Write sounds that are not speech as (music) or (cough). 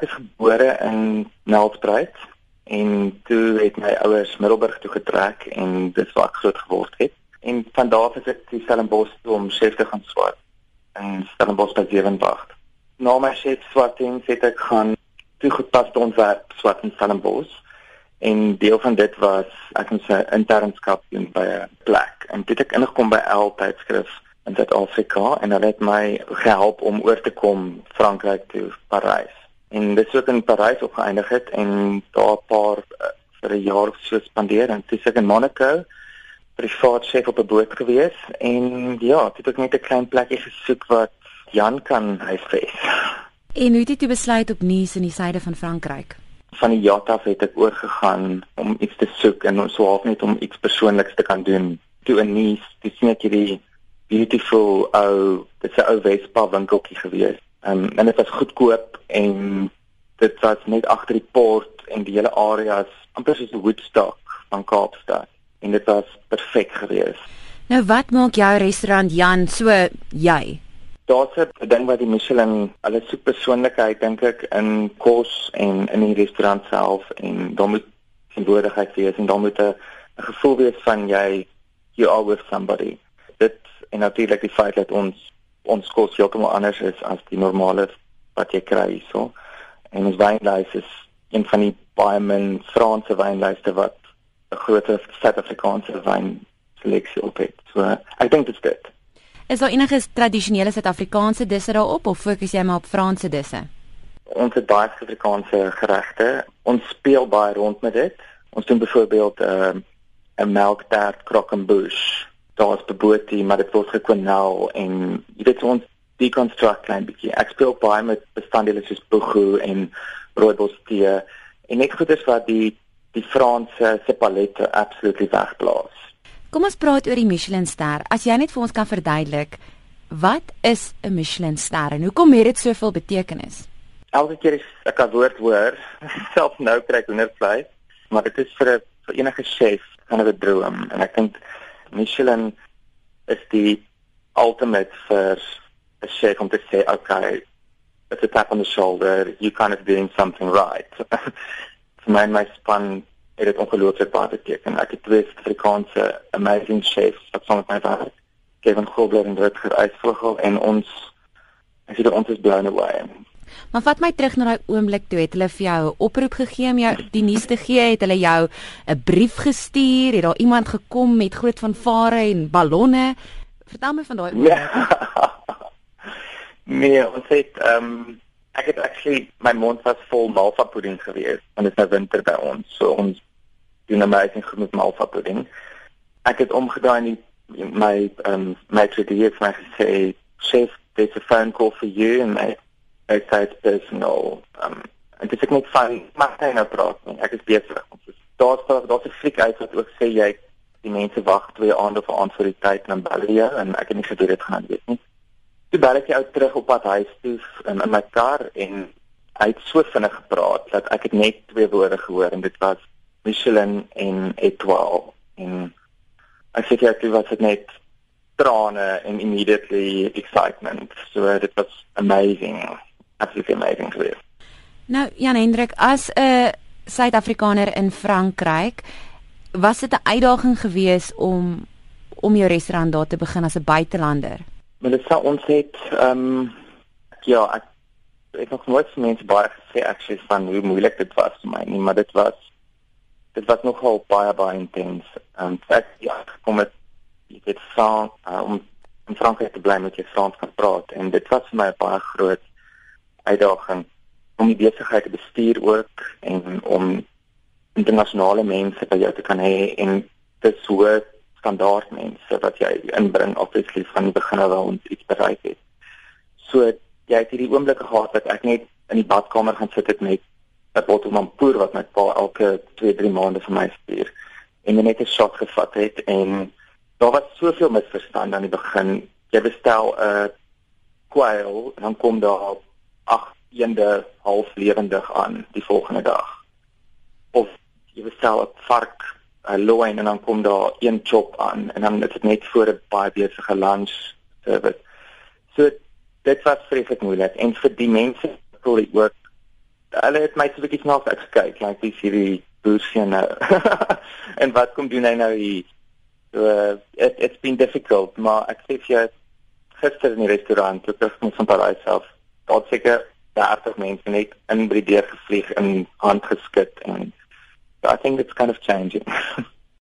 Ek is gebore in Nelspruit en toe het my ouers Middelburg toe getrek en dis waar ek groot geword het. En van daar af is ek die Stellenbosch toe om chef te gaan swat in Stellenbosch by Zevenwacht. Na my chef swatting het ek gaan toegepaste ontwerp swat in Stellenbosch en deel van dit was ek moet sê internskap doen by 'n plek en dit het ingekom by L tydskrif in Suid-Afrika en hulle het my gehelp om oor te kom Frankryk toe Parys en dit het in Parys opgeëindig het en daar 'n paar uh, vir 'n jaar so spandeer en toe ek in Monaco privaat chef op 'n boot gewees en ja, dit het ek net 'n klein plekkie gesoek wat Jan kan huisves. En hoe het jy toe besluit op Nice in die suide van Frankryk? Van die jaat af het ek oorgegaan om iets te soek en so half net om iets persoonliks te kan doen. Toe in Nice, dis net hierdie beautiful ou, dit's 'n ou Vespa winkeltjie gewees. Um, en dit was goedkoop en dit was net agter die poort en die hele area is amper soos 'n Woodstock van Kaapstad en dit was perfek geweest. Nou wat maak jou restaurant Jan so jy? Daar's 'n ding wat die Michelin, hulle soek persoonlikheid dink ek in kos en in die restaurant self en dan moet teenwoordigheid wees en dan moet 'n gevoel wees van jy you are with somebody. Dit en natuurlik die feit dat ons ons kos heeltemal anders is as die normale wat jy kry hierso. En ons wynlys is een van die baie min Franse wynlyste wat 'n groot Suid-Afrikaanse wyn seleksie op het. So ek dink dit is dit. Is daar enige tradisionele Suid-Afrikaanse disse daarop of fokus jy maar op Franse disse? Ons het baie Suid-Afrikaanse geregte. Ons speel baie rond met dit. Ons doen byvoorbeeld 'n uh, 'n melktert croquembouche daar's beboetie maar dit word gekonel en jy weet ons deconstruct klein bietjie. Ek speel baie met bestanddele soos boegu en rooibos tee en net goeders wat die die Franse se palette absoluut wegblaas kom ons praat oor die Michelin ster as jy net vir ons kan verduidelik wat is 'n Michelin ster en hoekom het dit soveel betekenis? Elke keer as ek 'n woord hoor (laughs) self nou kry ek hoendervleis maar dit is vir 'n vir enige chef 'n droom en ek dink Michelin is die ultimate vir 'n chef om te sê okay it's a tap on the shoulder. You kind of doing something right. (laughs) Vir my my span het dit ongelooflik baie beteken. Ek het twee Afrikaanse amazing chefs wat saam met my werk. Kevin Grobler en Rutger Eisvogel en ons ek sê ons is blown away Maar vat my terug na daai oomblik toe het hulle vir jou 'n oproep gegee om jou die nuus te gee, het hulle jou 'n brief gestuur, het daar iemand gekom met groot vanvare en ballonne. Vertel my van daai oomblik. (laughs) Nee, ons het ehm um, ek het actually my mond was vol malva pudding gewees en dit is nou winter by ons. So ons doen amazing goed met malva pudding. Ek het omgedraai en my ehm um, my tradie het my gesê, "Chef, there's a phone call for you and my outside personal um en dit is net van hy nou praat nie ek is besig. Om so daar's daar's 'n fliek uit wat ook sê jy die mense wag twee aande vir antwoorditeit en dan bel jy en ek het nie gedoen dit gaan weet nie. Toe bel ek jou terug op pad huis toe in, in my kar en hy het so vinnig gepraat dat ek het net twee woorde gehoor en dit was Michelin en Etoile. En ek sê jy wat dit net trane en immediately excitement. So dit was amazing absolutely amazing geweest. Nou Jan Hendrik as 'n Suid-Afrikaner in Frankryk, was dit 'n uitdaging geweest om om jou restaurant daar te begin as 'n buitelander? Maar dit sou ons het ehm um, ja, ek ek nog nooit vir mense baie gesê actually van hoe moeilik dit was vir my nie, maar dit was dit was nogal baie baie intens. En ek ja, kom met dit song uh, om in Frankryk te bly met jou Frans kan praat en dit was vir my baie groot uitdaging om die besigheid te bestuur ook en om internasionale mense by jou te kan hê en dis so standaard mense wat jy inbring obviously van die begin af ons iets bereik het. So jy het hierdie oomblikke gehad dat ek net in die badkamer gaan sit het met 'n bottel mampoer wat my pa elke 2-3 maande vir my stuur en net 'n shot gevat het en daar was soveel misverstande aan die begin. Jy bestel 'n kwyl en dan kom daar ag eende half lewendig aan die volgende dag. Of jy bestel 'n vark, 'n loin en dan kom daar een chop aan en dan is dit net voor 'n baie besige lunch service. So dit was vreeslik moeilik en vir die mense sorry ook hulle het my so 'n bietjie snaaks uitgekyk, like dis hierdie boerseun nou. (laughs) en wat kom doen hy nou hier? So uh, it, it's been difficult, maar ek sê vir jou gister in die restaurant, ek het mos van Parys self daar't seker 30 mense net in by die deur gevlieg en aangeskit en so I think it's kind of changing. (laughs)